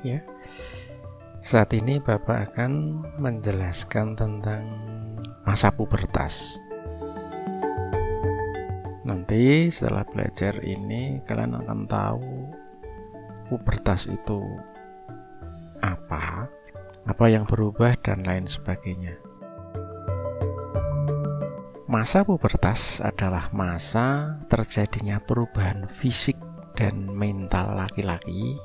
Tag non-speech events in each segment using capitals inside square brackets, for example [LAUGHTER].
Baik ya. Saat ini Bapak akan menjelaskan tentang masa pubertas. Nanti setelah belajar ini kalian akan tahu pubertas itu apa, apa yang berubah dan lain sebagainya. Masa pubertas adalah masa terjadinya perubahan fisik dan mental laki-laki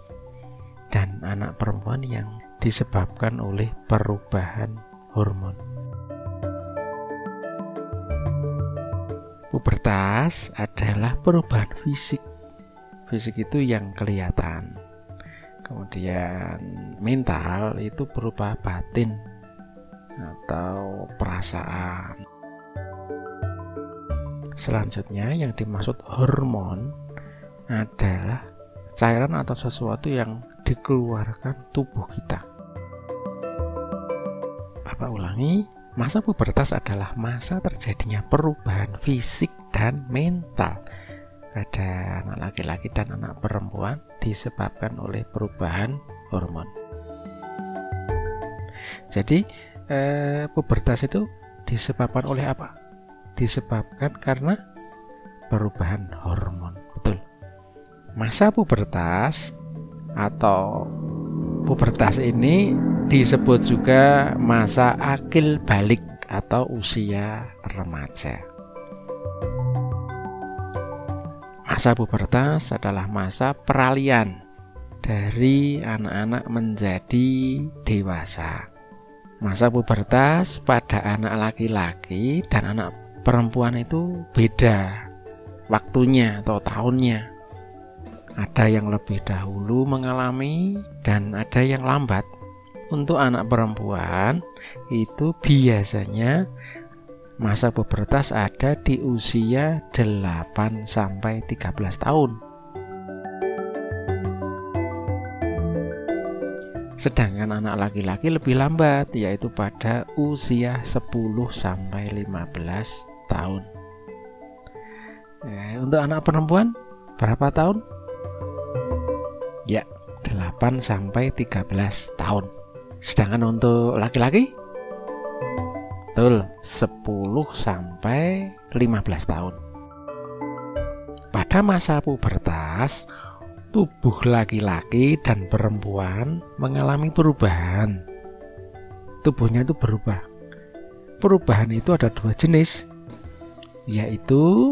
dan anak perempuan yang disebabkan oleh perubahan hormon. Pubertas adalah perubahan fisik. Fisik itu yang kelihatan. Kemudian mental itu berupa batin atau perasaan. Selanjutnya yang dimaksud hormon adalah cairan atau sesuatu yang dikeluarkan tubuh kita. Bapak ulangi, masa pubertas adalah masa terjadinya perubahan fisik dan mental pada anak laki-laki dan anak perempuan disebabkan oleh perubahan hormon. Jadi eh, pubertas itu disebabkan oleh apa? Disebabkan karena perubahan hormon. Betul. Masa pubertas atau pubertas ini disebut juga masa akil balik atau usia remaja. Masa pubertas adalah masa peralihan dari anak-anak menjadi dewasa. Masa pubertas pada anak laki-laki dan anak perempuan itu beda waktunya atau tahunnya. Ada yang lebih dahulu mengalami dan ada yang lambat untuk anak perempuan itu biasanya masa pubertas ada di usia 8 sampai 13 tahun. Sedangkan anak laki-laki lebih lambat yaitu pada usia 10 sampai 15 tahun. Eh, untuk anak perempuan berapa tahun? Ya, 8 sampai 13 tahun. Sedangkan untuk laki-laki betul 10 sampai 15 tahun. Pada masa pubertas, tubuh laki-laki dan perempuan mengalami perubahan. Tubuhnya itu berubah. Perubahan itu ada dua jenis, yaitu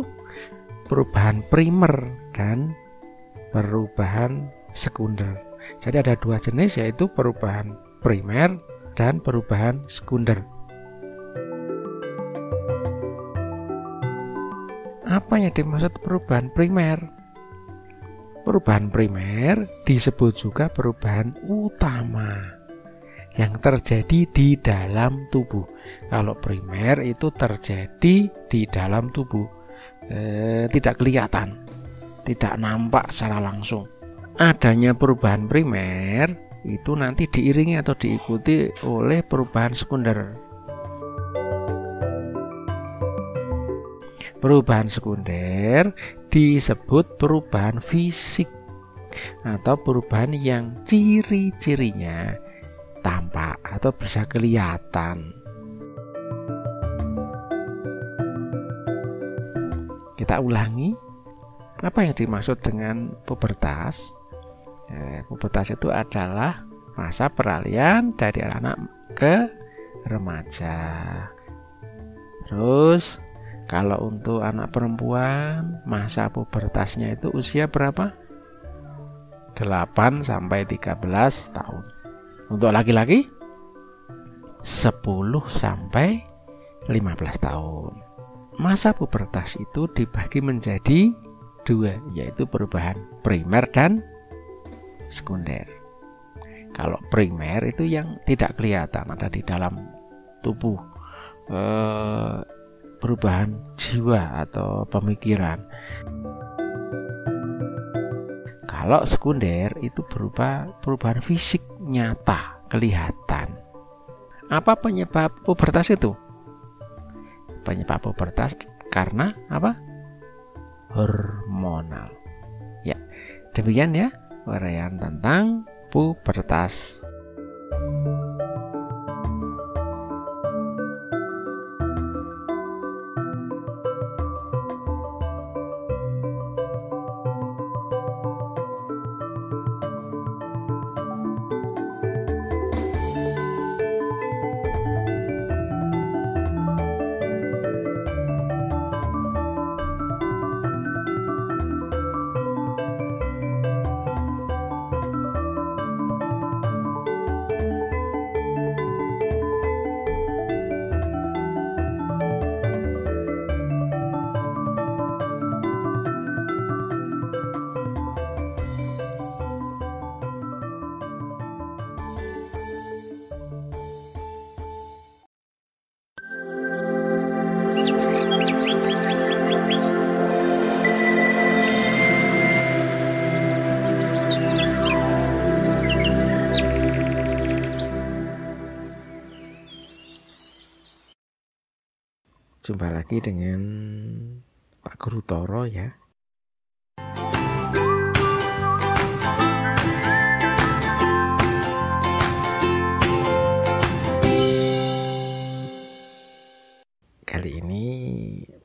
perubahan primer dan perubahan sekunder. Jadi ada dua jenis yaitu perubahan primer dan perubahan sekunder. Apa yang dimaksud perubahan primer? Perubahan primer disebut juga perubahan utama yang terjadi di dalam tubuh. Kalau primer itu terjadi di dalam tubuh, eh, tidak kelihatan, tidak nampak secara langsung. Adanya perubahan primer itu nanti diiringi atau diikuti oleh perubahan sekunder. Perubahan sekunder disebut perubahan fisik atau perubahan yang ciri-cirinya tampak atau bisa kelihatan. Kita ulangi apa yang dimaksud dengan pubertas? Eh, pubertas itu adalah masa peralihan dari anak-anak ke remaja. Terus kalau untuk anak perempuan masa pubertasnya itu usia berapa? 8 sampai 13 tahun. Untuk laki-laki 10 sampai 15 tahun. Masa pubertas itu dibagi menjadi dua, yaitu perubahan primer dan sekunder. Kalau primer itu yang tidak kelihatan ada di dalam tubuh eh, perubahan jiwa atau pemikiran. Kalau sekunder itu berupa perubahan fisik nyata, kelihatan. Apa penyebab pubertas itu? Penyebab pubertas karena apa? Hormonal. Ya, demikian ya uraian tentang pubertas. Jumpa lagi dengan Pak Guru Toro ya. Kali ini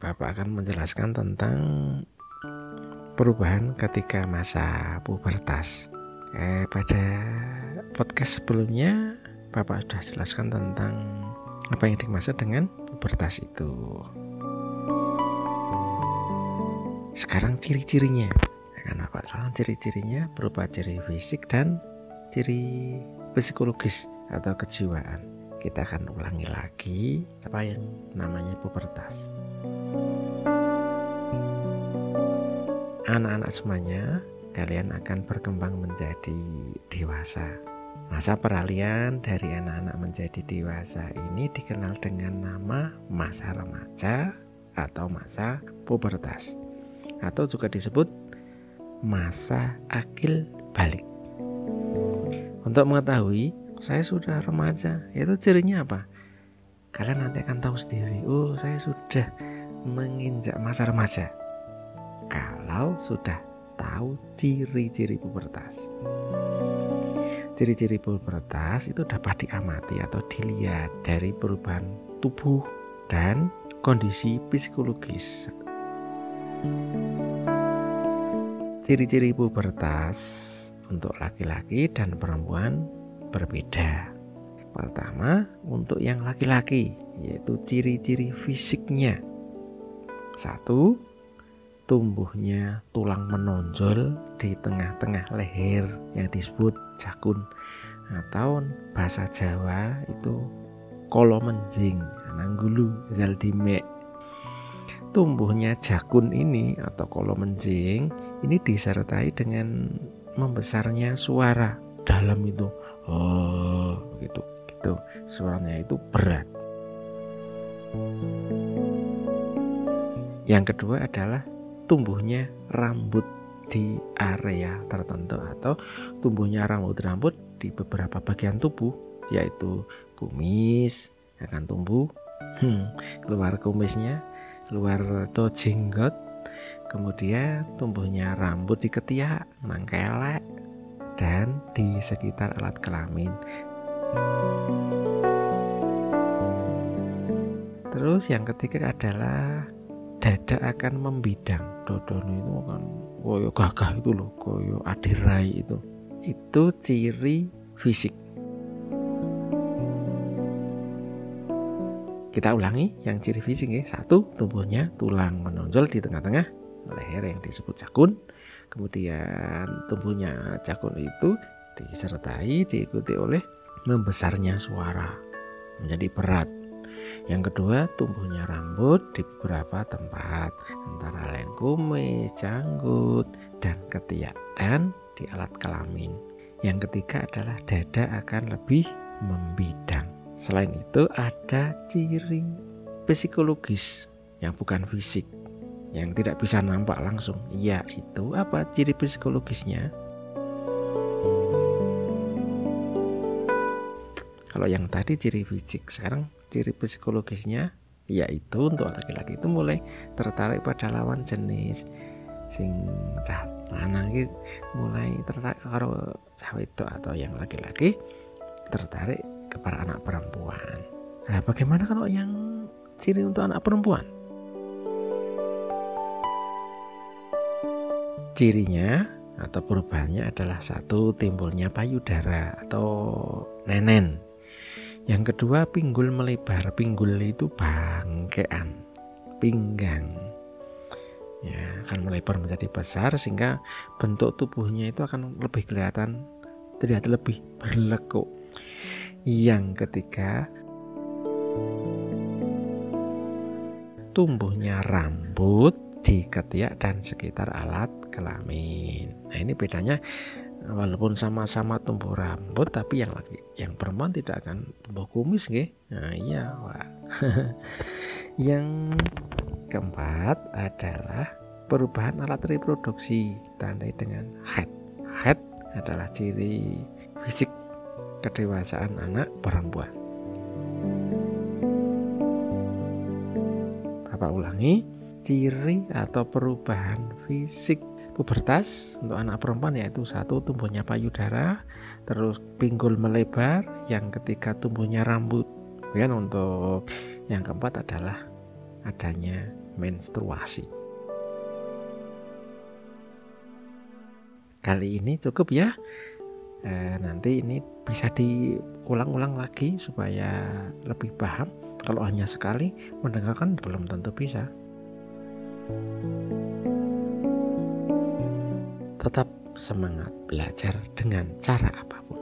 Bapak akan menjelaskan tentang perubahan ketika masa pubertas. Eh, pada podcast sebelumnya Bapak sudah jelaskan tentang apa yang dimaksud dengan pubertas itu. Sekarang ciri-cirinya. Karena apa? Sekarang ciri-cirinya berupa ciri fisik dan ciri psikologis atau kejiwaan. Kita akan ulangi lagi apa yang namanya pubertas. Anak-anak semuanya, kalian akan berkembang menjadi dewasa Masa peralihan dari anak-anak menjadi dewasa ini dikenal dengan nama masa remaja atau masa pubertas atau juga disebut masa akil balik. Untuk mengetahui saya sudah remaja, itu cirinya apa? Kalian nanti akan tahu sendiri. Oh, saya sudah menginjak masa remaja. Kalau sudah tahu ciri-ciri pubertas. Ciri-ciri pubertas itu dapat diamati atau dilihat dari perubahan tubuh dan kondisi psikologis. Ciri-ciri pubertas untuk laki-laki dan perempuan berbeda. Pertama, untuk yang laki-laki, yaitu ciri-ciri fisiknya. Satu, tumbuhnya tulang menonjol di tengah-tengah leher yang disebut jakun. Atau bahasa Jawa itu kolo menjing nanggulu zaldime tumbuhnya jakun ini atau kolo menjing ini disertai dengan membesarnya suara dalam itu. Oh gitu gitu. Suaranya itu berat. Yang kedua adalah tumbuhnya rambut di area tertentu atau tumbuhnya rambut-rambut di beberapa bagian tubuh yaitu kumis akan tumbuh. Hmm, keluar kumisnya keluar to jenggot kemudian tumbuhnya rambut di ketiak nangkelek dan di sekitar alat kelamin. Terus yang ketiga adalah dada akan membidang dodono itu kan koyo gagah itu loh koyo adirai itu. Itu ciri fisik. Kita ulangi yang ciri fisik ya. Satu tubuhnya tulang menonjol di tengah-tengah leher yang disebut jakun. Kemudian tubuhnya jakun itu disertai diikuti oleh membesarnya suara. Menjadi berat yang kedua, tumbuhnya rambut di beberapa tempat, antara lain kumis, janggut, dan ketiak, dan di alat kelamin. Yang ketiga adalah dada akan lebih membidang. Selain itu ada ciri psikologis yang bukan fisik, yang tidak bisa nampak langsung. Yaitu apa ciri psikologisnya? Kalau yang tadi ciri fisik, sekarang ciri psikologisnya yaitu untuk laki-laki itu mulai tertarik pada lawan jenis sing cah lanang mulai tertarik karo cah wedok atau yang laki-laki tertarik kepada anak perempuan. Nah, bagaimana kalau yang ciri untuk anak perempuan? Cirinya atau perubahannya adalah satu timbulnya payudara atau nenen. Yang kedua pinggul melebar. Pinggul itu bangkean, pinggang. Ya, akan melebar menjadi besar sehingga bentuk tubuhnya itu akan lebih kelihatan terlihat lebih berlekuk. Yang ketiga tumbuhnya rambut di ketiak dan sekitar alat kelamin. Nah ini bedanya walaupun sama-sama tumbuh rambut tapi yang lagi yang perempuan tidak akan tumbuh kumis nggih. Nah iya, Pak. [LAUGHS] yang keempat adalah perubahan alat reproduksi tandai dengan head. Head adalah ciri fisik kedewasaan anak perempuan. Bapak ulangi, ciri atau perubahan fisik pubertas untuk anak perempuan yaitu satu tumbuhnya payudara terus pinggul melebar yang ketiga tumbuhnya rambut. Kemudian untuk yang keempat adalah adanya menstruasi. Kali ini cukup ya. Eh, nanti ini bisa diulang-ulang lagi supaya lebih paham. Kalau hanya sekali mendengarkan belum tentu bisa tetap semangat belajar dengan cara apa pun.